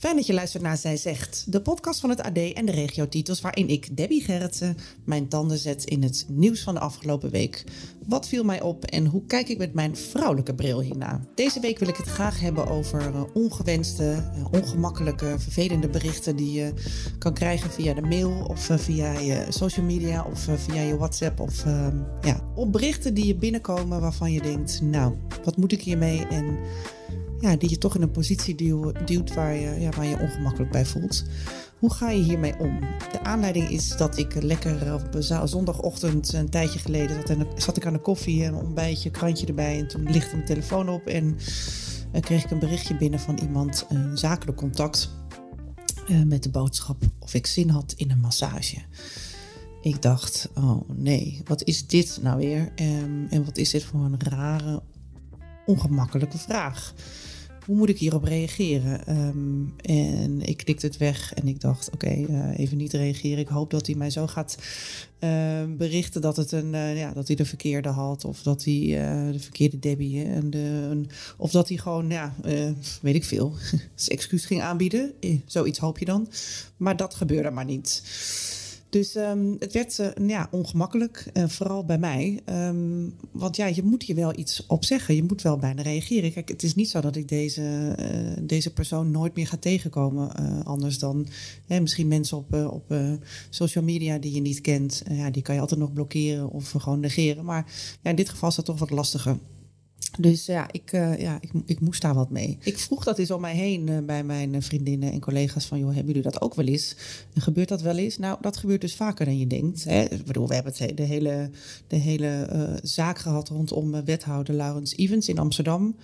Fijn dat je luistert naar Zij Zegt, de podcast van het AD en de regiotitels waarin ik, Debbie Gerritsen, mijn tanden zet in het nieuws van de afgelopen week. Wat viel mij op en hoe kijk ik met mijn vrouwelijke bril hierna? Deze week wil ik het graag hebben over eh, ongewenste, eh, ongemakkelijke, vervelende berichten die je kan krijgen via de mail of eh, via je social media of via je WhatsApp of eh, ja, op berichten die je binnenkomen waarvan je denkt, nou, wat moet ik hiermee en ja, die je toch in een positie duw- duwt waar je, ja, waar je ongemakkelijk bij voelt. Hoe ga je hiermee om? De aanleiding is dat ik lekker op zondagochtend een tijdje geleden zat, en zat ik aan de koffie, een ontbijtje, krantje erbij en toen lichtte mijn telefoon op en eh, kreeg ik een berichtje binnen van iemand, een zakelijk contact, eh, met de boodschap of ik zin had in een massage. Ik dacht, oh nee, wat is dit nou weer? Ehm, en wat is dit voor een rare, ongemakkelijke vraag? Hoe moet ik hierop reageren? Ehm, en ik klikte het weg en ik dacht, oké, eh, even niet reageren. Ik hoop dat hij mij zo gaat eh, berichten dat, het een, eh, ja, dat hij de verkeerde had. Of dat hij de verkeerde Debbie. En de, of dat hij gewoon, ja, weet ik veel, zijn excuus ging aanbieden. Zoiets hoop je dan. Maar dat gebeurde maar niet. Dus ehm, het werd eh, ja, ongemakkelijk, eh, vooral bij mij. Ehm, want ja, je moet hier wel iets op zeggen. Je moet wel bijna reageren. Kijk, het is niet zo dat ik deze, eh, deze persoon nooit meer ga tegenkomen. anders dan hè, misschien mensen op, op social media die je niet kent. Ja, die kan je altijd nog blokkeren of gewoon negeren. Maar ja, in dit geval is dat toch wat lastiger. Dus ja, ik, eh, ja ik, ik moest daar wat mee. Ik vroeg dat eens om mij heen eh, bij mijn eh, vriendinnen en collega's van... joh, hebben jullie dat ook wel eens? En gebeurt dat wel eens? Nou, dat gebeurt dus vaker dan je denkt. Hè? Ik bedoel, we hebben het, he- de hele, de hele zaak gehad rondom wethouder Laurens Evans in Amsterdam.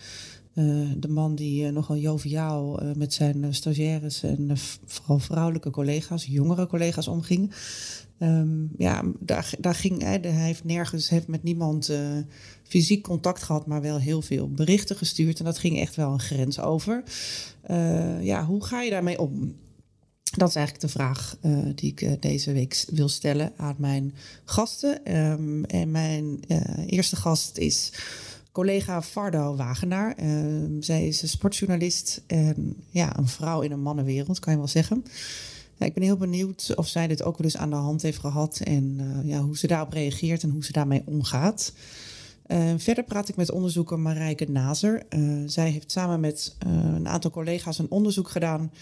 Eh, de man die eh, nogal joviaal eh, met zijn stagiaires en vooral vrouwelijke collega's, jongere collega's omging. Ehm, ja, daar, daar ging hij, hij heeft nergens, heeft met niemand fysiek contact gehad, maar wel heel veel berichten gestuurd. En dat ging echt wel een grens over. Ja, hoe ga je daarmee om? Dat is eigenlijk de vraag die ik deze week wil stellen aan mijn gasten. Ehm, en mijn eerste gast is collega Fardo Wagenaar. Ehm, zij is een sportjournalist en ja, een vrouw in een mannenwereld, kan je wel zeggen. Ik ben heel benieuwd of zij dit ook wel eens aan de hand heeft gehad en eh, ja, hoe ze daarop reageert en hoe ze daarmee omgaat. Eh, verder praat ik met onderzoeker Marijke Nazer. Eh, zij heeft samen met eh, een aantal collega's een onderzoek gedaan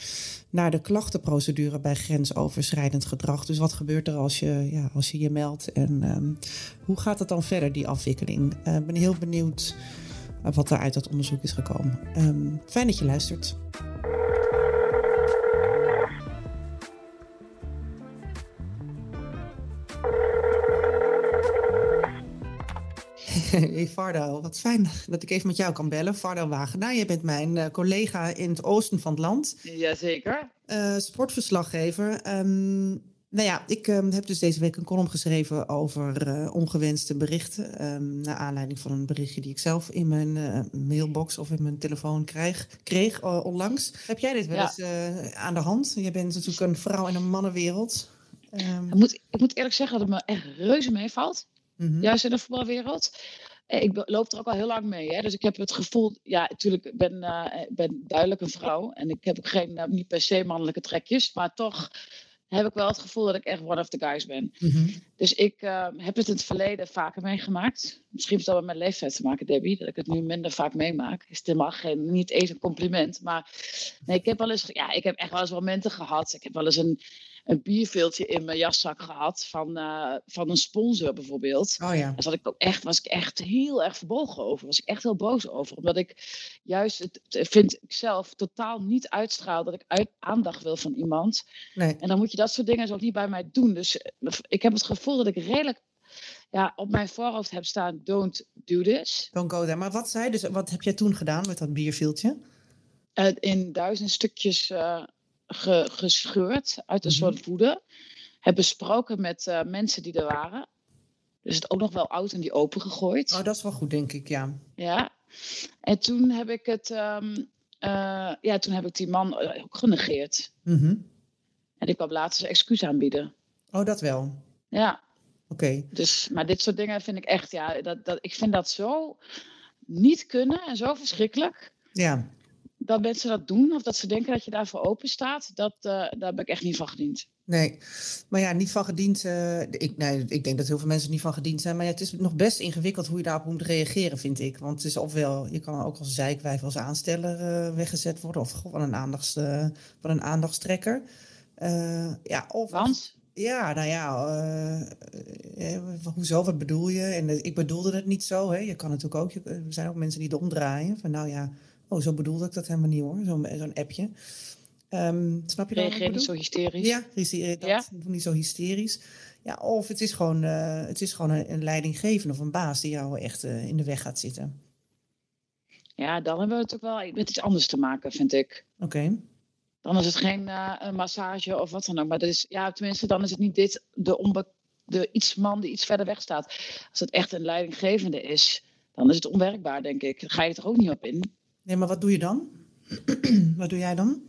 naar de klachtenprocedure bij grensoverschrijdend gedrag. Dus wat gebeurt er als je ja, als je, je meldt en ehm, hoe gaat het dan verder, die afwikkeling? Ik ben heel benieuwd wat er uit dat onderzoek is gekomen. Ehm, fijn dat je luistert. Hey Fardo, wat fijn dat ik even met jou kan bellen. Fardo Wagenaar, je bent mijn eh, collega in het oosten van het land. Jazeker. Eh, sportverslaggever. Ehm, nou ja, ik ehm, heb dus deze week een column geschreven over eh, ongewenste berichten. ehm, naar aanleiding van een berichtje die ik zelf in mijn mailbox of in mijn telefoon krijg, kreeg onlangs. Heb jij dit wel eens aan de hand? Je bent natuurlijk een vrouw in een mannenwereld. Ik moet, ik moet eerlijk zeggen dat het me echt reuze meevalt. Mhm. Juist in de voetbalwereld. Eh, Ik loop er ook al heel lang mee. Hè? Dus ik heb het gevoel, ja, natuurlijk, ik ben, eh, ik ben duidelijk een vrouw. En ik heb ook geen, eh, niet per se mannelijke trekjes. Maar toch heb ik wel het gevoel dat ik echt one of the guys ben. Mhm. Dus ik eh, heb het in het verleden vaker meegemaakt. Misschien heeft dat met mijn leeftijd te maken, Debbie. Dat ik het nu minder vaak meemaak. Is het helemaal geen, niet eens een compliment. Maar nee, ik heb wel eens, ja, ik heb echt wel eens momenten gehad. Ik heb wel eens een, een bierveeltje in mijn jaszak gehad. Van, eh, van een sponsor bijvoorbeeld. Oh ja. Daar zat ik ook echt, was ik echt heel erg verbolgen over. Was ik echt heel boos over. Omdat ik juist, het, vind ik zelf, totaal niet uitstraal dat ik uit, aandacht wil van iemand. Nee. En dan moet je dat soort dingen dus ook niet bij mij doen. Dus eh, ik heb het gevoel dat ik redelijk ja, op mijn voorhoofd heb staan: don't do this. Don't go there. Maar wat zei dus, wat heb jij toen gedaan met dat bierveeltje? Eh, in duizend stukjes ge- gescheurd uit een Mhm. soort woede. Heb besproken met eh, mensen die er waren. Dus het ook nog wel oud en die open gegooid. Oh, dat is wel goed, denk ik, ja. Ja. En toen heb ik het, ehm, eh, ja, toen heb ik die man eh, ook genegeerd. Mhm. En die kwam later zijn excuus aanbieden. Oh, dat wel. Ja, Oké. dus, maar dit soort dingen vind ik echt, ja, dat, dat, ik vind dat zo niet kunnen en zo verschrikkelijk. Ja. Dat mensen dat doen of dat ze denken dat je daarvoor open staat, dat, eh, daar ben ik echt niet van gediend. Nee, maar ja, niet van gediend. eh, ik, nee, ik denk dat heel veel mensen niet van gediend zijn. Maar ja, het is nog best ingewikkeld hoe je daarop moet reageren, vind ik. Want het is ofwel, je kan ook als zijkwijf als aansteller eh, weggezet worden. Of gewoon een, aandachts, van een aandachtstrekker. Ja, of Want, Ja, nou ja, eh, hoezo, wat bedoel je? En ik bedoelde het niet zo, hè. Je kan natuurlijk ook, je- er zijn ook mensen die het omdraaien. Van nou ja, oh, zo bedoelde ik dat helemaal niet hoor, zo'n zo'n appje. Ehm, snap je reageer niet zo hysterisch. Ja, hysterie, dat, Ja. niet zo hysterisch. Ja, of het is gewoon, eh, het is gewoon een, een leidinggevende of een baas die jou echt eh, in de weg gaat zitten. Ja, dan hebben we het ook wel met iets anders te maken, vind ik. Oké. Dan is het geen eh, een massage of wat dan ook. Maar dat is, ja, tenminste, dan is het niet dit, de, onbe de iets man die iets verder weg staat. Als het echt een leidinggevende is, dan is het onwerkbaar, denk ik. Ga je er toch ook niet op in. Nee, maar wat doe je dan? wat doe jij dan?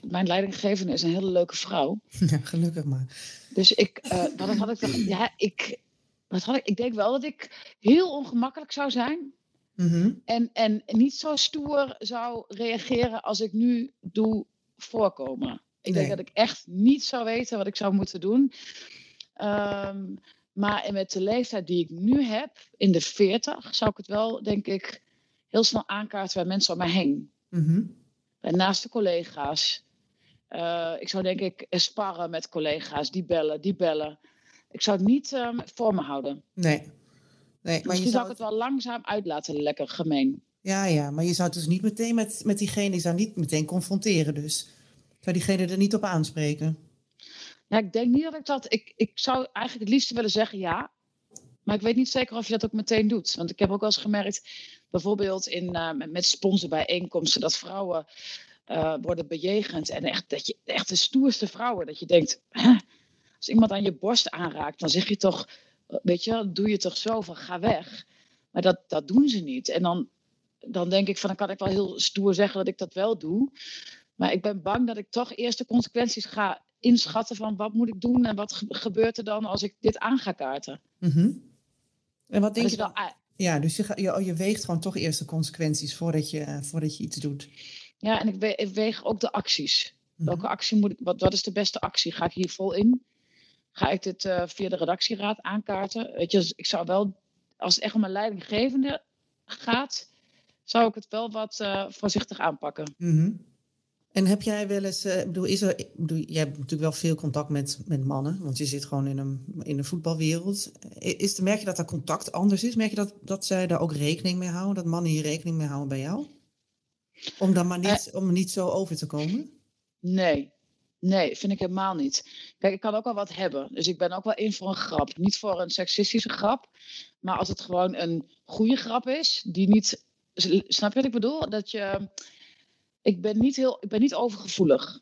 Mijn leidinggevende is een hele leuke vrouw. ja, gelukkig maar. Dus ik, eh, wat had ik toch, ja, ik, wat had ik, ik denk wel dat ik heel ongemakkelijk zou zijn. Mhm. En, en niet zo stoer zou reageren als ik nu doe voorkomen. Ik denk dat ik echt niet zou weten wat ik zou moeten doen. Ehm, maar met de leeftijd die ik nu heb, in de 40, zou ik het wel, denk ik, heel snel aankaarten bij mensen om mij heen. Mhm. Bij naaste collega's. Eh, ik zou denk ik sparren met collega's, die bellen, die bellen. Ik zou het niet ehm, voor me houden. Nee. nee maar je Misschien zou zou ik het het, wel langzaam uitlaten, lekker gemeen. ja, ja, maar je zou het dus niet meteen met, met diegene, je zou niet meteen confronteren dus. Zou diegene er niet op aanspreken? Ja, ik denk niet dat ik dat. Ik, ik zou eigenlijk het liefst willen zeggen ja. Maar ik weet niet zeker of je dat ook meteen doet. Want ik heb ook wel eens gemerkt, bijvoorbeeld in, eh, met- sponsorbijeenkomsten, dat vrouwen eh, worden bejegend. En echt, dat je, echt de stoerste vrouwen. Dat je denkt, "Hè? als iemand aan je borst aanraakt, dan zeg je toch, weet je, doe je toch zo van ga weg. Maar dat, dat doen ze niet. En dan, dan denk ik van, dan kan ik wel heel stoer zeggen dat ik dat wel doe. Maar ik ben bang dat ik toch eerst de consequenties ga inschatten van wat moet ik doen en wat ge- gebeurt er dan als ik dit aan ga kaarten. Mhm. En wat denk je dan? Ja, dus je, je, oh, je weegt gewoon toch eerst de consequenties voordat je, voordat je iets doet. ja, en ik, we- ik weeg ook de acties. Mhm. Welke actie moet ik, wat, wat is de beste actie? Ga ik hier vol in? Ga ik dit eh, via de redactieraad aankaarten? Weet je, dus ik zou wel, als het echt om een leidinggevende gaat, zou ik het wel wat eh, voorzichtig aanpakken. Mhm. En heb jij wel eens, eh, ik bedoel, is er, bedoel, jij hebt natuurlijk wel veel contact met, met mannen, want je zit gewoon in een, in de voetbalwereld. Is, merk je dat dat contact anders is? Merk je dat, dat zij daar ook rekening mee houden, dat mannen hier rekening mee houden bij jou? Om dan maar niet, om er niet zo over te komen? Nee, nee, vind ik helemaal niet. Kijk, ik kan ook wel wat hebben. Dus ik ben ook wel in voor een grap. Niet voor een seksistische grap. Maar als het gewoon een goede grap is, die niet. Snap je wat ik bedoel? Dat je. Ik ben niet, heel, ik ben niet overgevoelig.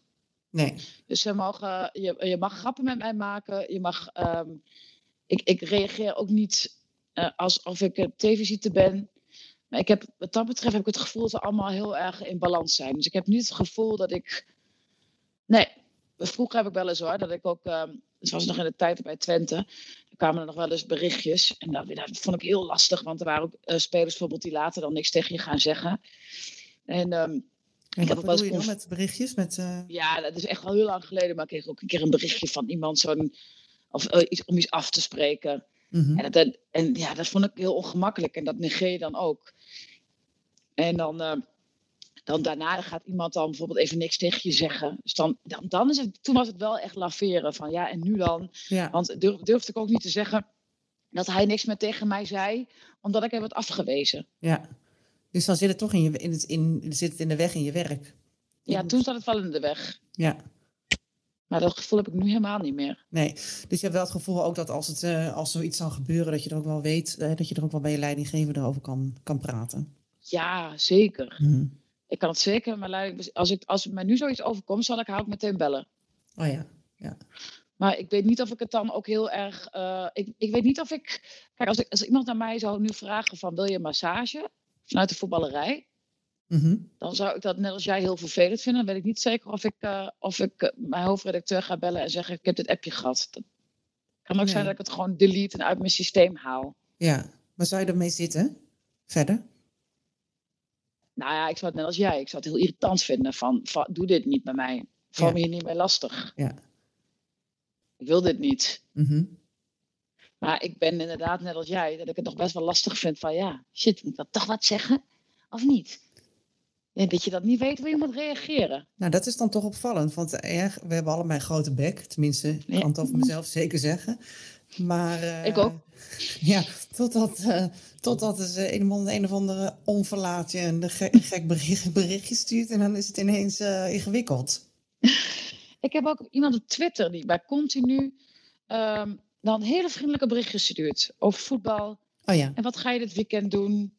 Nee. Dus ze mogen, je, je mag grappen met mij maken. Je mag. ehm, ik, ik reageer ook niet eh, alsof ik een tv-ziete ben. Maar ik heb, wat dat betreft heb ik het gevoel dat we allemaal heel erg in balans zijn. Dus ik heb niet het gevoel dat ik. Nee, vroeger heb ik wel eens hoor, dat ik ook. ehm, het was nog in de tijd bij Twente. Er kwamen er nog wel eens berichtjes. En dat, dat vond ik heel lastig, want er waren ook eh, spelers bijvoorbeeld die later dan niks tegen je gaan zeggen. En ehm, En heb wat ook wel eens bedoel je dan conf- met berichtjes? Met, eh, ja, dat is echt al heel lang geleden. Maar ik kreeg ook een keer een berichtje van iemand zo'n, of, eh, iets, om iets af te spreken. mhm. En, dat, en ja, dat vond ik heel ongemakkelijk. En dat negeer je dan ook. En dan, eh, dan daarna gaat iemand dan bijvoorbeeld even niks tegen je zeggen. Dus dan, dan, dan is het, toen was het wel echt laveren van ja, en nu dan? ja. Want durf, durfde ik ook niet te zeggen dat hij niks meer tegen mij zei, omdat ik hem had afgewezen. ja. Dus dan zit het toch in, je, in, het, in, zit het in de weg in je werk. Ja, toen zat het wel in de weg. Ja. Maar dat gevoel heb ik nu helemaal niet meer. Nee, dus je hebt wel het gevoel ook dat als, het, eh, als zoiets zou gebeuren, dat je er ook wel weet, eh, dat je er ook wel bij je leidinggevende over kan, kan praten. Ja, zeker. Mhm. Ik kan het zeker, maar leiding, als, ik, als mij nu zoiets overkomt, zal ik haar ook meteen bellen. Oh ja, Maar Maar ik weet niet of ik het dan ook heel erg. eh, ik, ik weet niet of ik. Kijk, als, ik, als iemand naar mij zou nu vragen: van wil je een massage vanuit de voetballerij? Mhm. Dan zou ik dat net als jij heel vervelend vinden. Dan weet ik niet zeker of ik, eh, of ik eh, mijn hoofdredacteur ga bellen en zeggen: Ik heb dit appje gehad. Dat kan ook zijn dat ik het gewoon delete en uit mijn systeem haal. Ja, maar zou je ermee zitten? Verder? Nou ja, ik zou het net als jij. Ik zou het heel irritant vinden van, van doe dit niet bij mij. Val Ja. me hier niet mee lastig. Ja. Ik wil dit niet. Mhm. Maar ik ben inderdaad net als jij, dat ik het nog best wel lastig vind van ja, shit, moet ik dat toch wat zeggen? Of niet? Dat je dat niet weet hoe je moet reageren. Nou, dat is dan toch opvallend, want eh, we hebben allebei een grote bek. Tenminste, ik kan het over mezelf zeker zeggen. Maar, eh, Ik ook. Ja, totdat, eh totdat ze een, of- een of andere onverlaat je een ge- een gek bericht, berichtje stuurt en dan is het ineens ingewikkeld. Ik heb ook iemand op Twitter die bij continu ehm, dan hele vriendelijke berichtjes stuurt over voetbal. Oh ja, En wat ga je dit weekend doen?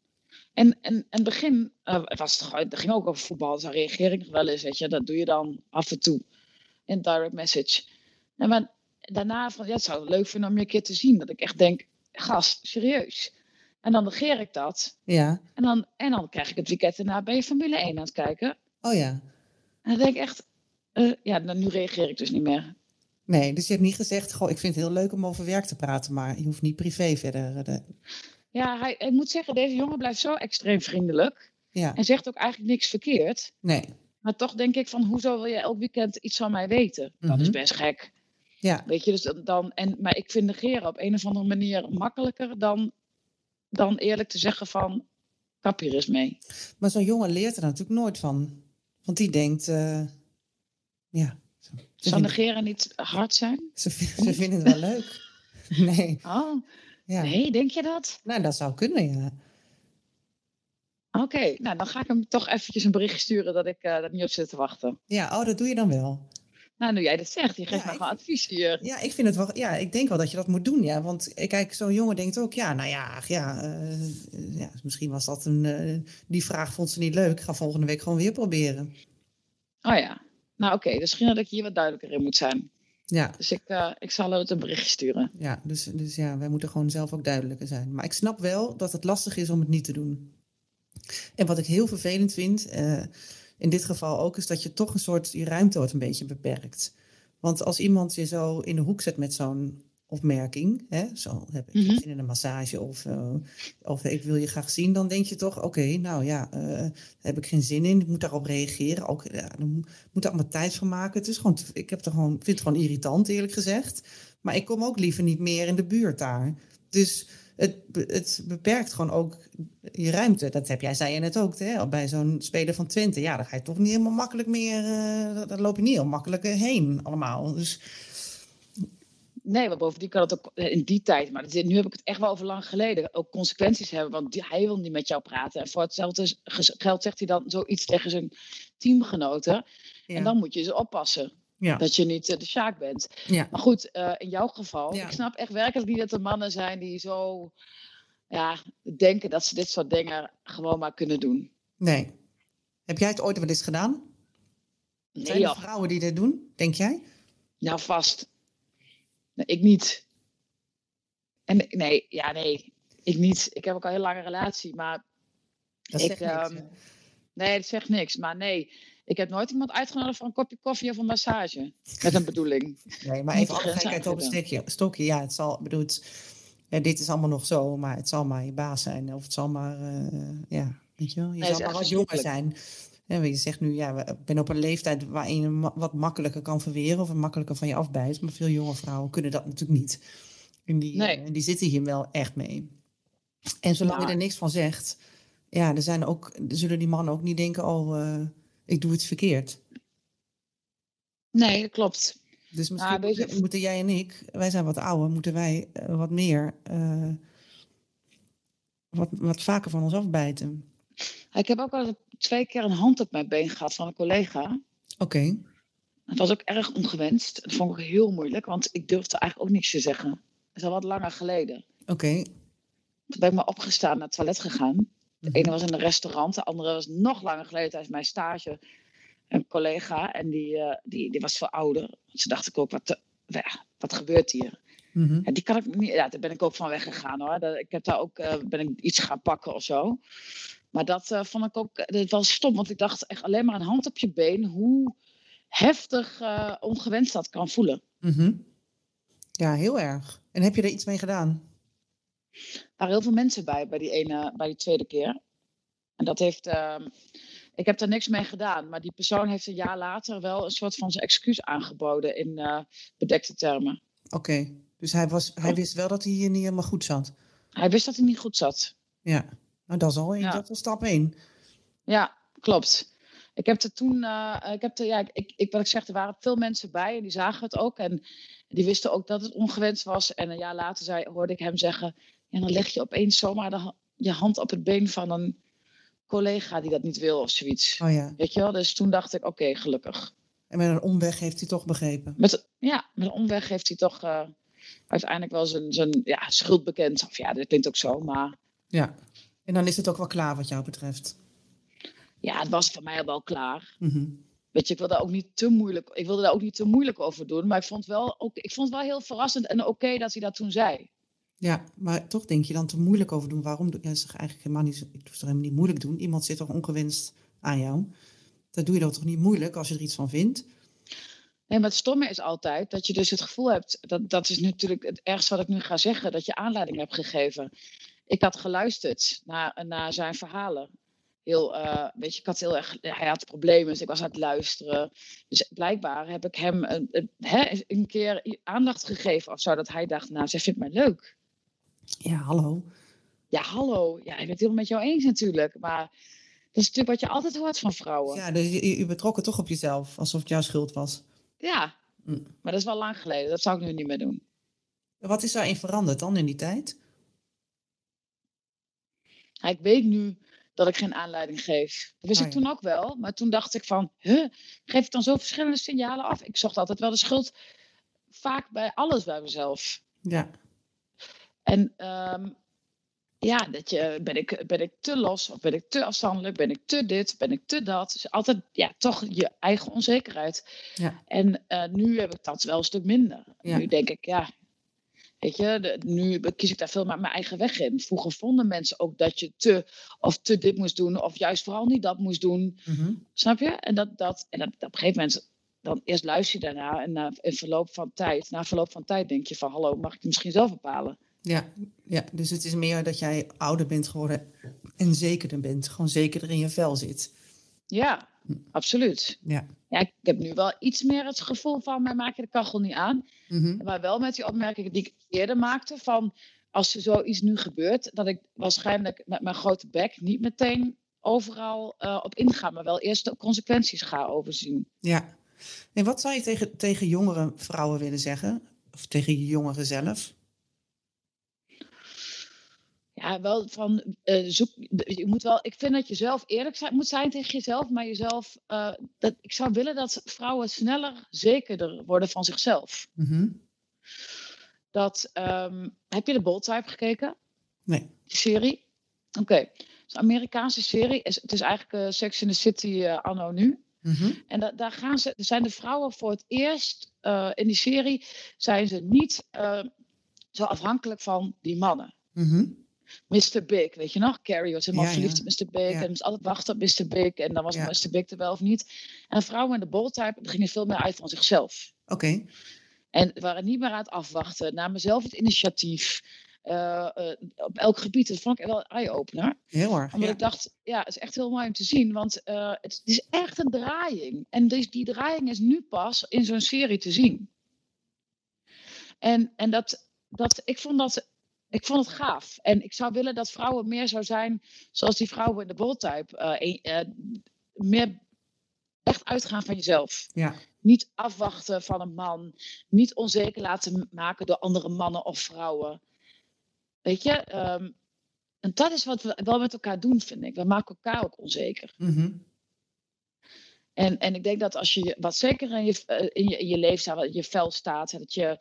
En en, en het begin eh, het was het, ging ook over voetbal. Dus daar reageer ik nog wel eens, weet je. Dat doe je dan af en toe in direct message. En maar daarna van, ja, het zou het leuk vinden om je een keer te zien. Dat ik echt denk, gast, serieus. En dan negeer ik dat. ja, En dan, en dan krijg ik het weekend daarna bij je Formule 1 aan het kijken. oh ja. En dan denk ik echt, eh, ja, nou, nu reageer ik dus niet meer. Nee, dus je hebt niet gezegd, goh, ik vind het heel leuk om over werk te praten, maar je hoeft niet privé verder. eh, de- Ja, hij, ik moet zeggen, deze jongen blijft zo extreem vriendelijk. ja, En zegt ook eigenlijk niks verkeerd. nee, Maar toch denk ik van, hoezo wil je elk weekend iets van mij weten? Dat is Mhm. best gek. ja. Weet je, dus dan- dan, en, maar ik vind negeren op een of andere manier makkelijker dan, dan eerlijk te zeggen van, kap hier eens mee. Maar zo'n jongen leert er natuurlijk nooit van. Want die denkt, eh, ja, vinden, negeren niet hard zijn? ze, vi- ze vinden het wel leuk. Nee, Oh, ja. nee, denk je dat? Nou, dat zou kunnen, ja. Oké, nou dan ga ik hem toch eventjes een bericht sturen dat ik eh dat niet op zit te wachten. Ja, oh, dat doe je dan wel. Nou, nu jij dit zegt, je geeft Ja, ik- gewoon advies hier. Ja, ik vind het wel. Ja, ik denk wel dat je dat moet doen, ja. Want eh, kijk, zo'n jongen denkt ook, ja, nou ja, ach, ja, eh, ja misschien was dat een. die vraag vond ze niet leuk. Ik ga volgende week gewoon weer proberen. Oh ja, nou oké, dus misschien dat ik hier wat duidelijker in moet zijn. Ja, Dus ik, eh, ik zal het een berichtje sturen. ja dus, dus ja, wij moeten gewoon zelf ook duidelijker zijn. Maar ik snap wel dat het lastig is om het niet te doen. En wat ik heel vervelend vind, eh, in dit geval ook, is dat je toch een soort je ruimte wordt een beetje beperkt. Want als iemand je zo in de hoek zet met zo'n opmerking, hè, zo heb ik Mhm. zin in een massage of, eh, of ik wil je graag zien, dan denk je toch, oké, nou ja, eh, daar heb ik geen zin in, ik moet daarop reageren. Ook, ja, dan mo- moet er allemaal tijd voor maken. Het is gewoon, ik heb er gewoon, vind het gewoon irritant, eerlijk gezegd. Maar ik kom ook liever niet meer in de buurt daar. Dus het, het beperkt gewoon ook je ruimte. Dat heb jij, zei je net ook, hè? bij zo'n speler van Twente. Ja, dan ga je toch niet helemaal makkelijk meer, eh daar loop je niet heel makkelijk eh, heen allemaal. Dus Nee, maar bovendien kan het ook eh, in die tijd, maar dit- nu heb ik het echt wel over lang geleden, ook consequenties hebben. Want die, hij wil niet met jou praten. En voor hetzelfde geld zegt hij dan zoiets tegen zijn teamgenoten. ja. En dan moet je ze oppassen ja. dat je niet eh, de Sjaak bent. ja. Maar goed, eh, in jouw geval, ik snap echt werkelijk niet dat er mannen zijn die zo ja, denken dat ze dit soort dingen gewoon maar kunnen doen. Nee. Heb jij het ooit wel eens gedaan? Nee, Zijn er joh. vrouwen die dit doen, denk jij? Nou, vast. Nee, ik niet. En nee, ja, nee, ik niet. Ik heb ook al een heel lange relatie, maar Dat Ik, zegt niks, ehm, nee, dat zegt niks. Maar nee, ik heb nooit iemand uitgenodigd voor een kopje koffie of een massage. Met een bedoeling. Nee, maar even gekheid op een stokje. Ja, het zal, ik bedoel, het, ja, dit is allemaal nog zo, maar het zal maar je baas zijn. Of het zal maar, eh, ja, weet je wel. Je Nee, zal maar wat jonger zijn. Je zegt nu, ja, ik ben op een leeftijd waarin je wat makkelijker kan verweren of makkelijker van je afbijt. Maar veel jonge vrouwen kunnen dat natuurlijk niet. En die, Nee. eh, die zitten hier wel echt mee. En zolang je er niks van zegt, ja, er zijn ook, er zullen die mannen ook niet denken, oh, eh, ik doe het verkeerd. Nee, dat klopt. Dus misschien moeten, jij en ik, wij zijn wat ouder, moeten wij eh, wat meer, wat, wat vaker van ons afbijten. Ik heb ook al twee keer een hand op mijn been gehad van een collega. Oké, Het was ook erg ongewenst. Dat vond ik heel moeilijk, want ik durfde eigenlijk ook niks te zeggen. Dat is al wat langer geleden. oké. Toen ben ik maar opgestaan naar het toilet gegaan. De Mhm. ene was in een restaurant, de andere was nog langer geleden tijdens mijn stage. Een collega, en die, eh, die, die was veel ouder. Ze dacht ik ook, wat, wat gebeurt hier? Mhm. Ja, die kan ik niet, ja, daar ben ik ook van weggegaan hoor. Ik heb daar ook, eh, ben ik iets gaan pakken of zo. Maar dat eh, vond ik ook dat was stom, want ik dacht echt alleen maar een hand op je been, hoe heftig eh, ongewenst dat kan voelen. Mhm. Ja, heel erg. En heb je er iets mee gedaan? Er waren heel veel mensen bij, bij die, ene, bij die tweede keer. En dat heeft, ehm, ik heb daar niks mee gedaan, maar die persoon heeft een jaar later wel een soort van zijn excuus aangeboden in eh, bedekte termen. Oké, dus hij, was, hij wist wel dat hij hier niet helemaal goed zat. Hij wist dat hij niet goed zat. Ja, dat is al, Ja. dat is stap één. Ja, klopt. Ik heb er toen, eh, ik heb er, ja, ik, ik, wat ik zeg, er waren veel mensen bij en die zagen het ook. En die wisten ook dat het ongewenst was. En een jaar later zei, hoorde ik hem zeggen, ja, dan leg je opeens zomaar de, je hand op het been van een collega die dat niet wil of zoiets. Oh ja, Weet je wel? Dus toen dacht ik, oké, gelukkig. en met een omweg heeft hij toch begrepen. Met, ja, met een omweg heeft hij toch eh, uiteindelijk wel zijn, zijn ja, schuld bekend. Of ja, dat klinkt ook zo, maar Ja, en dan is het ook wel klaar wat jou betreft. ja, het was voor mij wel klaar. Mhm. Weet je, ik wilde daar ook niet te moeilijk, ik wilde daar ook niet te moeilijk over doen. Maar ik vond, wel ook, ik vond het wel heel verrassend en oké dat hij dat toen zei. Ja, maar toch denk je dan te moeilijk over doen. Waarom doe je zeg eigenlijk helemaal niet, ik doe het helemaal niet moeilijk doen. Iemand zit toch ongewenst aan jou. Dat doe je dan toch niet moeilijk als je er iets van vindt. Nee, maar het stomme is altijd dat je dus het gevoel hebt, dat, dat is natuurlijk het ergste wat ik nu ga zeggen, dat je aanleiding hebt gegeven. Ik had geluisterd naar, naar zijn verhalen. Heel, eh, weet je, ik had heel erg, hij had problemen, dus ik was aan het luisteren. Dus blijkbaar heb ik hem een, een, hè, een keer aandacht gegeven of zo, dat hij dacht, nou, zij vindt mij leuk. Ja, hallo. Ja, hallo, ja, ik ben het helemaal met jou eens natuurlijk, maar dat is natuurlijk wat je altijd hoort van vrouwen. Ja, dus je, je betrok het toch op jezelf, alsof het jouw schuld was. Ja, Mm. maar dat is wel lang geleden, dat zou ik nu niet meer doen. Wat is daarin veranderd dan in die tijd? Ja, ik weet nu dat ik geen aanleiding geef. Dat wist Oh ik ja. toen ook wel. Maar toen dacht ik van, huh, geef ik dan zo verschillende signalen af? Ik zocht altijd wel de schuld vaak bij alles bij mezelf. Ja, En ehm, ja, dat je, ben, ik, ben ik te los of ben ik te afstandelijk? Ben ik te dit? Ben ik te dat? Dus altijd ja, toch je eigen onzekerheid. Ja. En eh, nu heb ik dat wel een stuk minder. Ja. Nu denk ik, ja, weet je, de- nu kies ik daar veel meer mijn eigen weg in. Vroeger vonden mensen ook dat je te of te dit moest doen of juist vooral niet dat moest doen. Mhm. Snap je? En, dat, dat, en dat, op een gegeven moment, dan eerst luister je daarna en na in verloop van tijd, na verloop van tijd denk je van, hallo, mag ik het misschien zelf bepalen? ja, ja, dus het is meer dat jij ouder bent geworden en zekerder bent. Gewoon zekerder in je vel zit. Ja, absoluut. Ja. Ja, ik heb nu wel iets meer het gevoel van, mij maak je de kachel niet aan. Mhm. Maar wel met die opmerkingen die ik eerder maakte van, als er zoiets nu gebeurt, dat ik waarschijnlijk met mijn grote bek niet meteen overal eh, op inga, maar wel eerst de consequenties ga overzien. Ja. En wat zou je tegen, tegen jongere vrouwen willen zeggen? Of tegen je jongeren zelf? Ja, wel van eh, zoek. Je moet wel. Ik vind dat je zelf eerlijk zijn, moet zijn tegen jezelf, maar jezelf. eh, dat, ik zou willen dat vrouwen sneller zekerder worden van zichzelf. Mhm. Dat, ehm, heb je de Bold Type gekeken? Nee. Die serie? Oké. Het is een Amerikaanse serie. Is- Het is eigenlijk eh, Sex in the City anno nu. Mhm. En da- daar gaan ze, er zijn de vrouwen voor het eerst in die serie zijn ze niet zo afhankelijk van die mannen. Mhm. Mr. Big, weet je nog? Carrie was helemaal Ja, verliefd ja. op Mr. Big en moest altijd wachten op Mr. Big en dan was. Mr. Big er wel of niet. En vrouwen in de bold type die gingen veel meer uit van zichzelf. Oké. En waren niet meer aan het afwachten, namen zelf het initiatief. eh, eh, op elk gebied. Dat vond ik wel een eye-opener. Heel erg. Omdat Ja. ik dacht, ja, het is echt heel mooi om te zien. Want eh, het, het is echt een draaiing. En dus die draaiing is nu pas in zo'n serie te zien. En, en dat, dat, ik, vond dat, ik vond het gaaf. En ik zou willen dat vrouwen meer zou zijn zoals die vrouwen in de boldtype. eh, eh, meer echt uitgaan van jezelf. Ja. Niet afwachten van een man. Niet onzeker laten maken door andere mannen of vrouwen. Weet je? ehm, en dat is wat we wel met elkaar doen, vind ik. We maken elkaar ook onzeker. Mhm. En, en ik denk dat als je wat zeker in je, eh, in je, in je leven staat, in je vel staat, dat je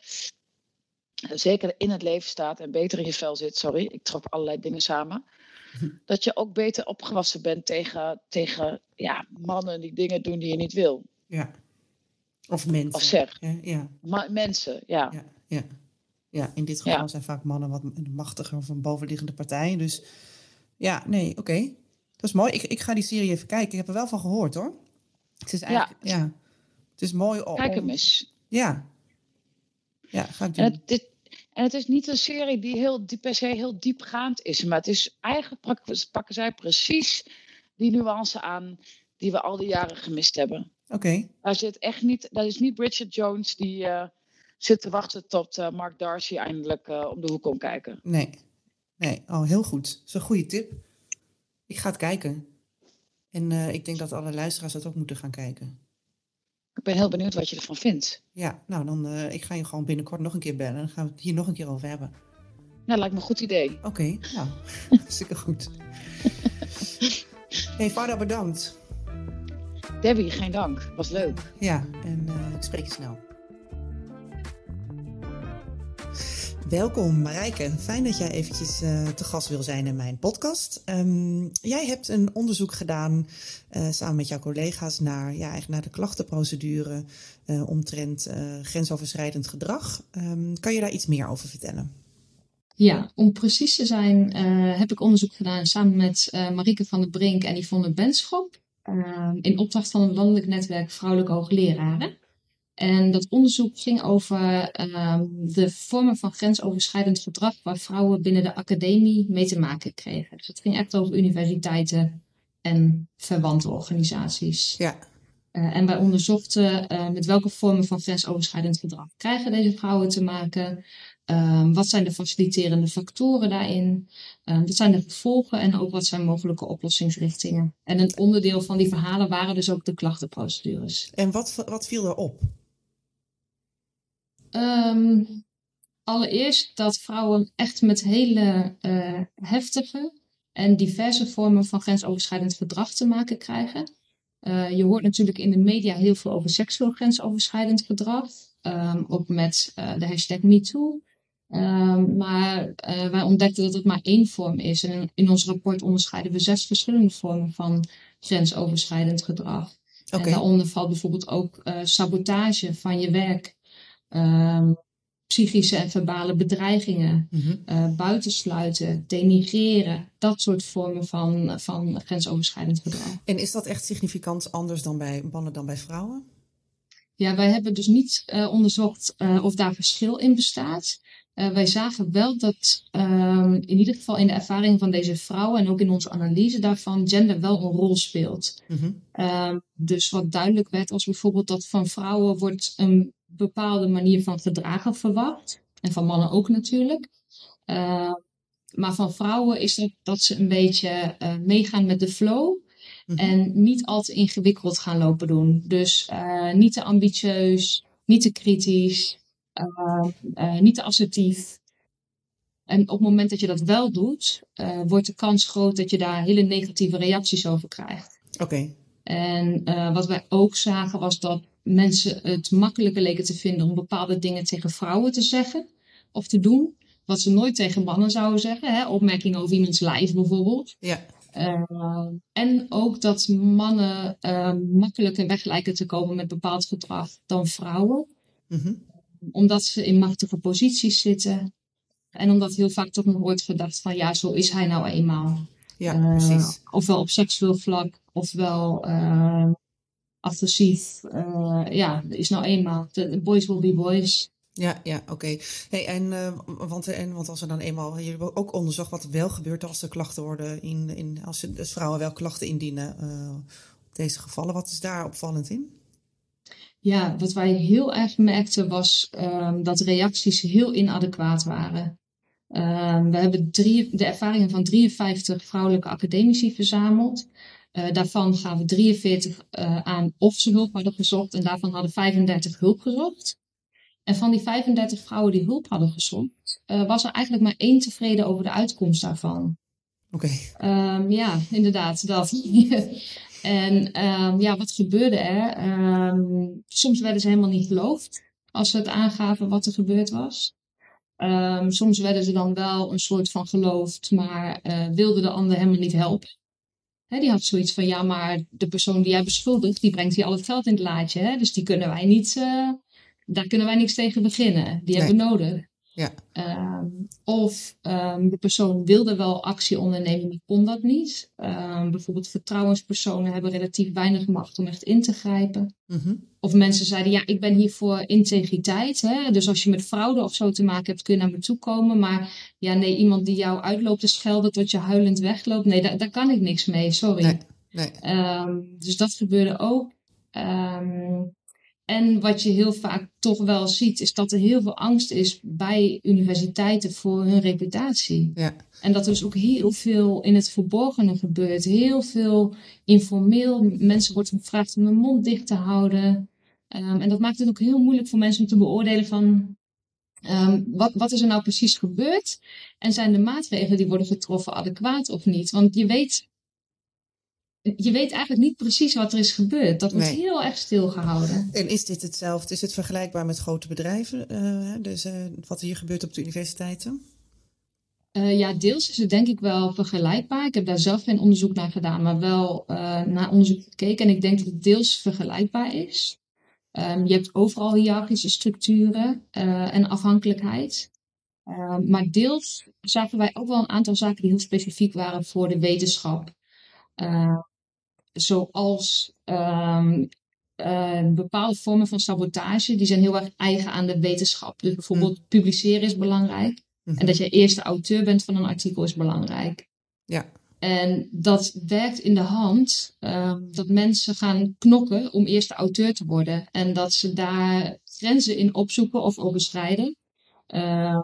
zeker in het leven staat en beter in je vel zit, sorry, ik trok allerlei dingen samen, dat je ook beter opgewassen bent tegen, tegen ja, mannen die dingen doen die je niet wil. Ja. Of mensen. Of zeg. Ja, ja, Ma- mensen, ja. ja, ja. Ja, in dit geval Ja. zijn vaak mannen wat machtiger een bovenliggende partij. Dus ja, nee, oké. Dat is mooi. Ik, ik ga die serie even kijken. Ik heb er wel van gehoord hoor. Het is eigenlijk, ja. Het is mooi om... Kijk hem eens. Ja. Ja, ga ik doen. En het, dit, en het is niet een serie die heel diep, per se heel diepgaand is. Maar het is eigenlijk pakken, zij precies die nuance aan die we al die jaren gemist hebben. Oké. Daar zit echt niet, dat is niet Bridget Jones die eh, zit te wachten tot eh, Mark Darcy eindelijk eh, om de hoek komt kijken. Nee. Nee, oh, heel goed. Dat is een goede tip. Ik ga het kijken. En ik denk dat alle luisteraars dat ook moeten gaan kijken. Ik ben heel benieuwd wat je ervan vindt. Ja, nou dan eh, ik ga je gewoon binnenkort nog een keer bellen. Dan gaan we het hier nog een keer over hebben. Nou, lijkt me een goed idee. Oké, nou, hartstikke goed. hey, bedankt. Debbie, geen dank. Was leuk. Ja, en eh, ik spreek je snel. Welkom Marijke, fijn dat jij eventjes eh, te gast wil zijn in mijn podcast. Ehm, jij hebt een onderzoek gedaan eh, samen met jouw collega's naar, ja, eigenlijk naar de klachtenprocedure eh, omtrent grensoverschrijdend gedrag. Ehm, kan je daar iets meer over vertellen? Ja, om precies te zijn heb ik onderzoek gedaan samen met Marieke van der Brink en Yvonne Benschop. eh, in opdracht van het landelijk netwerk Vrouwelijke Hoogleraren. En dat onderzoek ging over ehm, de vormen van grensoverschrijdend gedrag waar vrouwen binnen de academie mee te maken kregen. Dus het ging echt over universiteiten en verwante organisaties. Ja, Eh, en wij onderzochten eh, met welke vormen van grensoverschrijdend gedrag krijgen deze vrouwen te maken. Ehm, wat zijn de faciliterende factoren daarin? Ehm, wat zijn de gevolgen en ook wat zijn mogelijke oplossingsrichtingen? En een onderdeel van die verhalen waren dus ook de klachtenprocedures. en wat, wat viel erop? Ehm, allereerst dat vrouwen echt met hele eh, heftige en diverse vormen van grensoverschrijdend gedrag te maken krijgen. Eh, je hoort natuurlijk in de media heel veel over seksueel grensoverschrijdend gedrag, ehm, ook met eh, de hashtag MeToo. Ehm, maar wij ontdekten dat het maar één vorm is. En in, ons rapport onderscheiden we zes verschillende vormen van grensoverschrijdend gedrag. En daaronder valt bijvoorbeeld ook sabotage van je werk, ehm, psychische en verbale bedreigingen, eh, buitensluiten, denigreren, dat soort vormen van, van grensoverschrijdend gedrag. En is dat echt significant anders dan bij mannen dan bij vrouwen? Ja, wij hebben dus niet eh, onderzocht eh, of daar verschil in bestaat. Wij zagen wel dat ehm, in ieder geval in de ervaring van deze vrouwen en ook in onze analyse daarvan gender wel een rol speelt. Mhm. Ehm, dus wat duidelijk werd was bijvoorbeeld dat van vrouwen wordt een bepaalde manier van gedragen verwacht. En van mannen ook natuurlijk. Ehm, maar van vrouwen is het dat ze een beetje eh, meegaan met de flow. Mhm. En niet al te ingewikkeld gaan lopen doen. Dus eh, niet te ambitieus, niet te kritisch, ehm, eh, niet te assertief. En op het moment dat je dat wel doet, wordt de kans groot dat je daar hele negatieve reacties over krijgt. Oké, En wat wij ook zagen was dat mensen het makkelijker leken te vinden om bepaalde dingen tegen vrouwen te zeggen of te doen. Wat ze nooit tegen mannen zouden zeggen. Hè? Opmerkingen over iemands lijf bijvoorbeeld. ja. Uh, en ook dat mannen uh, makkelijker weg lijken te komen met bepaald gedrag dan vrouwen. Mhm. Omdat ze in machtige posities zitten. En omdat heel vaak toch nog wordt gedacht van ja, zo is hij nou eenmaal. Ja, Uh, precies. Ofwel op seksueel vlak, ofwel agressief. Uh, ja, is nou eenmaal. Boys will be boys. Ja, ja, oké. Hey, en, uh, want, en, want als er dan eenmaal, jullie hebben ook onderzocht wat er wel gebeurt als er klachten worden in, in als, als vrouwen wel klachten indienen uh, op deze gevallen. Wat is daar opvallend in? Ja, wat wij heel erg merkten was um, dat reacties heel inadequaat waren. Um, we hebben drie, de ervaringen van 53 vrouwelijke academici verzameld. Uh, daarvan gaven 43 uh, aan of ze hulp hadden gezocht en daarvan hadden 35 hulp gezocht. En van die 35 vrouwen die hulp hadden gezocht, uh, was er eigenlijk maar één tevreden over de uitkomst daarvan. Oké. Okay. Um, ja, inderdaad, dat. en um, ja, wat gebeurde er? Um, soms werden ze helemaal niet geloofd als ze het aangaven wat er gebeurd was. soms werden ze dan wel een soort van geloofd, maar wilden de ander helemaal niet helpen. Hè, die had zoiets van, ja, maar de persoon die jij beschuldigt, die brengt hier al het geld in het laadje. Hè? Dus die kunnen wij niet, uh, daar kunnen wij niks tegen beginnen. Die hebben we nodig. Ja. Um, of um, de persoon wilde wel actie ondernemen, maar kon dat niet. Um, bijvoorbeeld vertrouwenspersonen hebben relatief weinig macht om echt in te grijpen. Mm -hmm. Of mensen zeiden, ja, ik ben hier voor integriteit. Hè? Dus als je met fraude of zo te maken hebt, kun je naar me toe komen. Maar ja, nee, iemand die jou uitloopt te schelden tot je huilend wegloopt. Nee, daar, daar kan ik niks mee, sorry. Nee, nee. dus dat gebeurde ook. En wat je heel vaak toch wel ziet, is dat er heel veel angst is bij universiteiten voor hun reputatie. Ja. En dat er dus ook heel veel in het verborgene gebeurt. Heel veel informeel. Mensen worden gevraagd om hun mond dicht te houden. Um, en dat maakt het ook heel moeilijk voor mensen om te beoordelen van um, wat, wat is er nou precies gebeurd? En zijn de maatregelen die worden getroffen adequaat of niet? Want je weet je weet eigenlijk niet precies wat er is gebeurd. Dat wordt Nee. heel erg stilgehouden. En is dit hetzelfde? Is het vergelijkbaar met grote bedrijven? eh, dus eh, wat hier gebeurt op de universiteiten? Eh, ja, deels is het denk ik wel vergelijkbaar. Ik heb daar zelf geen onderzoek naar gedaan, maar wel naar onderzoek gekeken. En ik denk dat het deels vergelijkbaar is. Ehm, je hebt overal hiërarchische structuren en afhankelijkheid. Ehm, maar deels zagen wij ook wel een aantal zaken die heel specifiek waren voor de wetenschap. Eh, zoals ehm, eh, bepaalde vormen van sabotage, die zijn heel erg eigen aan de wetenschap. Dus bijvoorbeeld publiceren is belangrijk. Mhm. En dat je eerste auteur bent van een artikel is belangrijk. Ja. En dat werkt in de hand ehm, dat mensen gaan knokken om eerste auteur te worden. En dat ze daar grenzen in opzoeken of overschrijden. eh,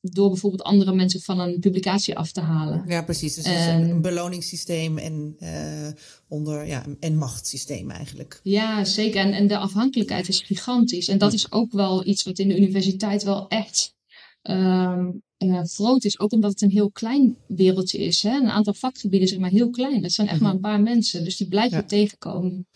door bijvoorbeeld andere mensen van een publicatie af te halen. Ja, precies. Dus En- een beloningssysteem en, eh, onder, ja, en machtssysteem eigenlijk. Ja, zeker. En, en de afhankelijkheid is gigantisch. En dat is ook wel iets wat in de universiteit wel echt ehm, eh, groot is. Ook omdat het een heel klein wereldje is. Hè? Een aantal vakgebieden zeg maar heel klein. Dat zijn echt maar een paar mensen. Dus die blijf je Ja. tegenkomen.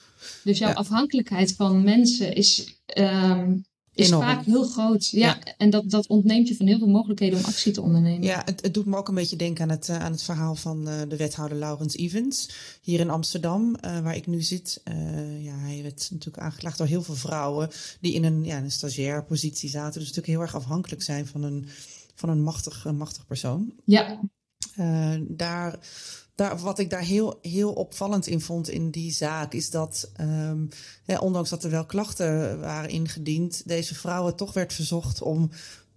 Dus jouw Ja. afhankelijkheid van mensen is, ehm, is Enorm. vaak heel groot. Ja, Ja. En dat, dat ontneemt je van heel veel mogelijkheden om actie te ondernemen. Ja, het, het doet me ook een beetje denken aan het, eh, aan het verhaal van eh, de wethouder Laurens Evans hier in Amsterdam, eh, waar ik nu zit. Ja, hij werd natuurlijk aangeklaagd door heel veel vrouwen die in een, ja, een stagiair positie zaten. Dus natuurlijk heel erg afhankelijk zijn van een, van een machtig, een machtig persoon. ja. Daar, wat ik daar heel, heel opvallend in vond in die zaak, is dat, ehm, ondanks dat er wel klachten waren ingediend, deze vrouwen toch werd verzocht om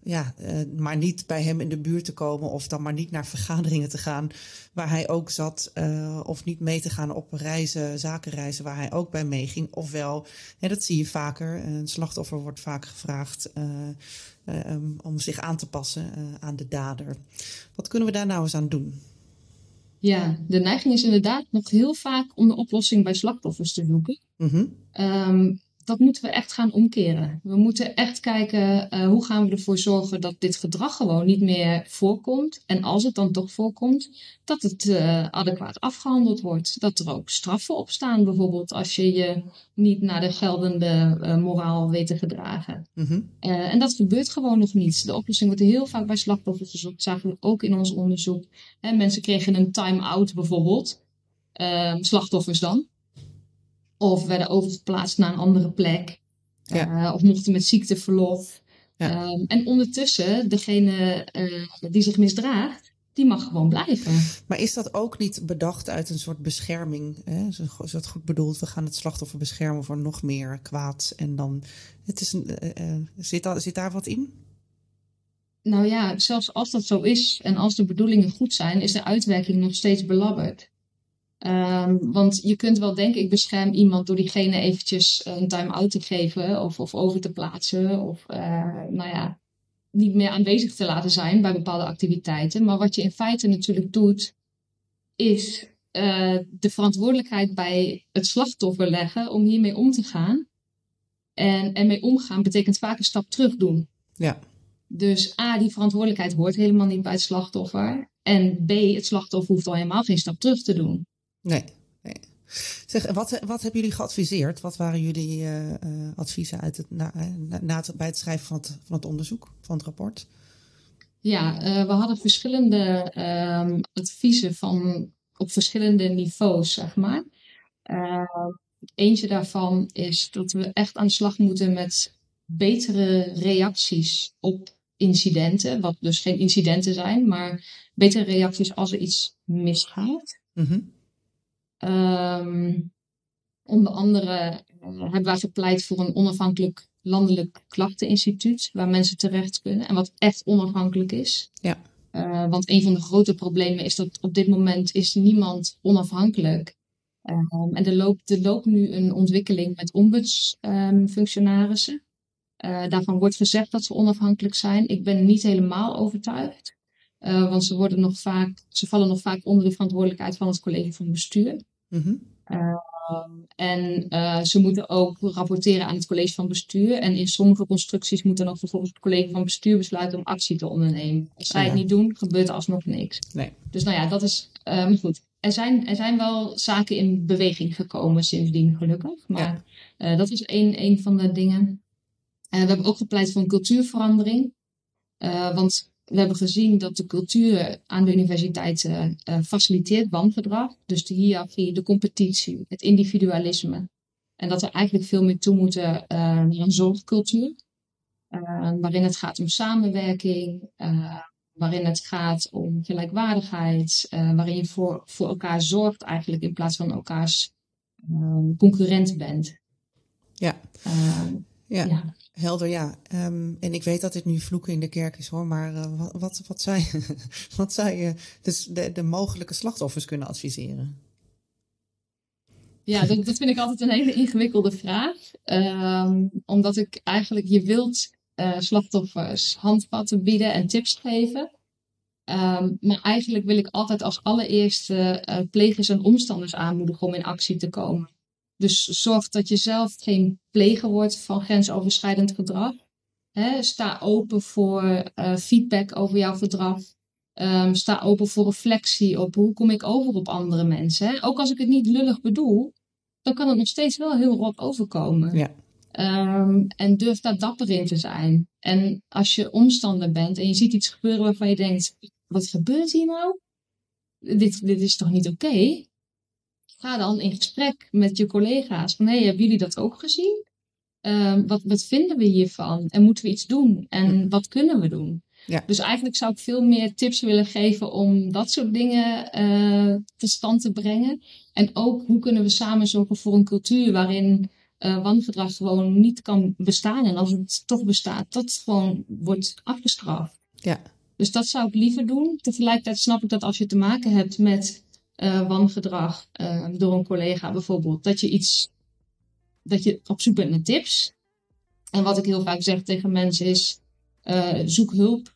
ja, eh, maar niet bij hem in de buurt te komen of dan maar niet naar vergaderingen te gaan waar hij ook zat eh, of niet mee te gaan op reizen, zakenreizen waar hij ook bij meeging. Ofwel, hè, dat zie je vaker, een slachtoffer wordt vaak gevraagd eh, om zich aan te passen aan de dader. Wat kunnen we daar nou eens aan doen? Ja, de neiging is inderdaad nog heel vaak om de oplossing bij slachtoffers te zoeken. Mhm. Ehm, dat moeten we echt gaan omkeren. We moeten echt kijken eh, hoe gaan we ervoor zorgen dat dit gedrag gewoon niet meer voorkomt. En als het dan toch voorkomt, dat het eh, adequaat afgehandeld wordt. Dat er ook straffen op staan, bijvoorbeeld als je je niet naar de geldende eh, moraal weet te gedragen. Mhm. En dat gebeurt gewoon nog niet. De oplossing wordt heel vaak bij slachtoffers gezocht. zagen we ook in ons onderzoek. Hè, mensen kregen een time-out bijvoorbeeld. Ehm, slachtoffers dan. Of werden overgeplaatst naar een andere plek. Ja. Eh, of mochten met ziekteverlof. Ja. Ehm, en ondertussen, degene eh, die zich misdraagt, die mag gewoon blijven. Maar is dat ook niet bedacht uit een soort bescherming? Hè? Is dat goed bedoeld? We gaan het slachtoffer beschermen voor nog meer kwaad. En dan, het is een, eh, zit, daar, zit daar wat in? Nou ja, zelfs als dat zo is en als de bedoelingen goed zijn, is de uitwerking nog steeds belabberd. Ehm, want je kunt wel denken, ik bescherm iemand door diegene eventjes een time-out te geven of, of over te plaatsen of eh, nou ja, niet meer aanwezig te laten zijn bij bepaalde activiteiten. Maar wat je in feite natuurlijk doet, is eh, de verantwoordelijkheid bij het slachtoffer leggen om hiermee om te gaan. En ermee omgaan betekent vaak een stap terug doen. Ja. Dus A, die verantwoordelijkheid hoort helemaal niet bij het slachtoffer. En B, het slachtoffer hoeft al helemaal geen stap terug te doen. Nee. nee. Zeg, wat, wat hebben jullie geadviseerd? Wat waren jullie eh, eh, adviezen uit het, na, eh, na, na het, bij het schrijven van het, van het onderzoek, van het rapport? Ja, we hadden verschillende ehm, adviezen van op verschillende niveaus, zeg maar. Eentje daarvan is dat we echt aan de slag moeten met betere reacties op incidenten, wat dus geen incidenten zijn, maar betere reacties als er iets misgaat. Mm onder andere uh, hebben wij gepleit voor een onafhankelijk landelijk klachteninstituut, waar mensen terecht kunnen en wat echt onafhankelijk is. Ja. Uh, want een van de grote problemen is dat op dit moment is niemand onafhankelijk. Um, en er loopt, er loopt nu een ontwikkeling met ombudsfunctionarissen. Um, uh, daarvan wordt gezegd dat ze onafhankelijk zijn. Ik ben niet helemaal overtuigd. Uh, want ze, worden nog vaak, ze vallen nog vaak onder de verantwoordelijkheid van het college van bestuur. Mm -hmm. en uh, ze moeten ook rapporteren aan het college van bestuur. En in sommige constructies moet dan ook vervolgens het college van bestuur besluiten om actie te ondernemen. Als zij ja. het niet doen, gebeurt er alsnog niks. Nee. Dus nou ja, dat is um, goed. Er zijn, er zijn wel zaken in beweging gekomen sindsdien, gelukkig. Maar ja. dat is een, een van de dingen. We hebben ook gepleit voor een cultuurverandering. Want we hebben gezien dat de cultuur aan de universiteiten uh, faciliteert wangedrag. Dus de hiërarchie, de competitie, het individualisme. En dat er eigenlijk veel meer toe moeten uh, naar een zorgcultuur. Uh, waarin het gaat om samenwerking, waarin het gaat om gelijkwaardigheid, waarin je voor, voor elkaar zorgt eigenlijk in plaats van elkaars concurrent bent. Ja. Ja, ja, helder, ja. Um, en ik weet dat dit nu vloeken in de kerk is hoor, maar uh, wat, wat, wat, zou je, wat zou je dus de, de mogelijke slachtoffers kunnen adviseren? Ja, dat, dat vind ik altijd een hele ingewikkelde vraag. Um, omdat ik eigenlijk, je wilt uh, slachtoffers handvatten bieden en tips geven. Um, maar eigenlijk wil ik altijd als allereerste uh, plegers en omstanders aanmoedigen om in actie te komen. Dus zorg dat je zelf geen pleger wordt van grensoverschrijdend gedrag. He, sta open voor uh, feedback over jouw gedrag. Um, sta open voor reflectie op hoe kom ik over op andere mensen. He? Ook als ik het niet lullig bedoel, dan kan het nog steeds wel heel rot overkomen. Ja. Um, en durf daar dapper in te zijn. En als je omstander bent en je ziet iets gebeuren waarvan je denkt: wat gebeurt hier nou? Dit, dit is toch niet oké? Okay? Ga dan in gesprek met je collega's. Van, hé, hey, hebben jullie dat ook gezien? Um, wat, wat vinden we hiervan? En moeten we iets doen? En wat kunnen we doen? Ja. Dus eigenlijk zou ik veel meer tips willen geven om dat soort dingen uh, te stand te brengen. En ook hoe kunnen we samen zorgen voor een cultuur waarin uh, wangedrag gewoon niet kan bestaan. En als het toch bestaat, dat gewoon wordt afgestraft. Ja. Dus dat zou ik liever doen. Tegelijkertijd snap ik dat als je te maken hebt met uh, wangedrag uh, door een collega bijvoorbeeld. Dat je iets, dat je op zoek bent naar tips. En wat ik heel vaak zeg tegen mensen is, uh, zoek hulp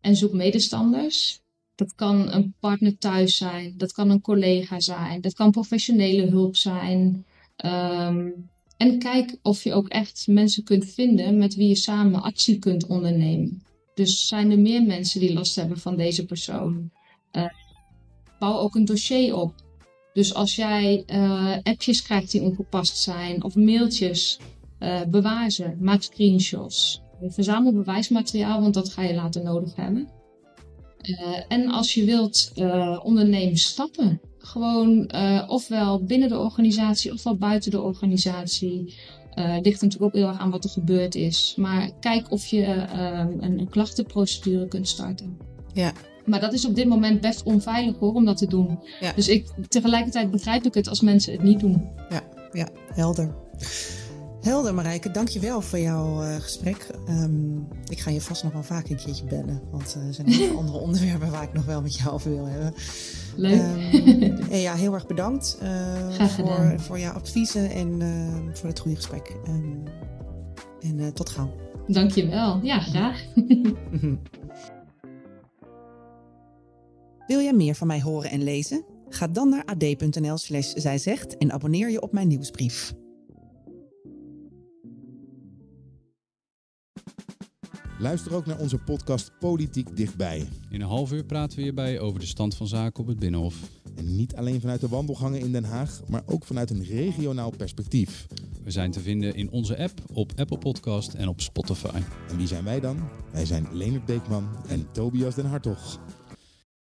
en zoek medestanders. Dat kan een partner thuis zijn, dat kan een collega zijn, dat kan professionele hulp zijn. Um, en kijk of je ook echt mensen kunt vinden met wie je samen actie kunt ondernemen. Dus zijn er meer mensen die last hebben van deze persoon? Bouw ook een dossier op. Dus als jij uh, appjes krijgt die ongepast zijn of mailtjes, uh, bewaar ze. Maak screenshots. Verzamel bewijsmateriaal, want dat ga je later nodig hebben. Uh, en als je wilt, onderneem stappen. Gewoon ofwel binnen de organisatie ofwel buiten de organisatie. Uh, ligt natuurlijk ook heel erg aan wat er gebeurd is. Maar kijk of je een, een klachtenprocedure kunt starten. Ja, maar dat is op dit moment best onveilig hoor, om dat te doen. Ja. Dus ik, tegelijkertijd begrijp ik het als mensen het niet doen. Ja, ja helder. Helder Marijke, dankjewel voor jouw uh, gesprek. Um, ik ga je vast nog wel vaak een keertje bellen. Want uh, er zijn veel andere onderwerpen waar ik nog wel met jou over wil hebben. Leuk. Um, en ja, heel erg bedankt uh, voor, voor jouw adviezen en voor het goede gesprek. Um, en tot gauw. Dankjewel. Ja, graag. Wil jij meer van mij horen en lezen? Ga dan naar ad.nl slash zijzegt en abonneer je op mijn nieuwsbrief. Luister ook naar onze podcast Politiek Dichtbij. In een half uur praten we hierbij over de stand van zaken op het Binnenhof. En niet alleen vanuit de wandelgangen in Den Haag, maar ook vanuit een regionaal perspectief. We zijn te vinden in onze app, op Apple Podcast en op Spotify. En wie zijn wij dan? Wij zijn Leonard Beekman en Tobias den Hartog.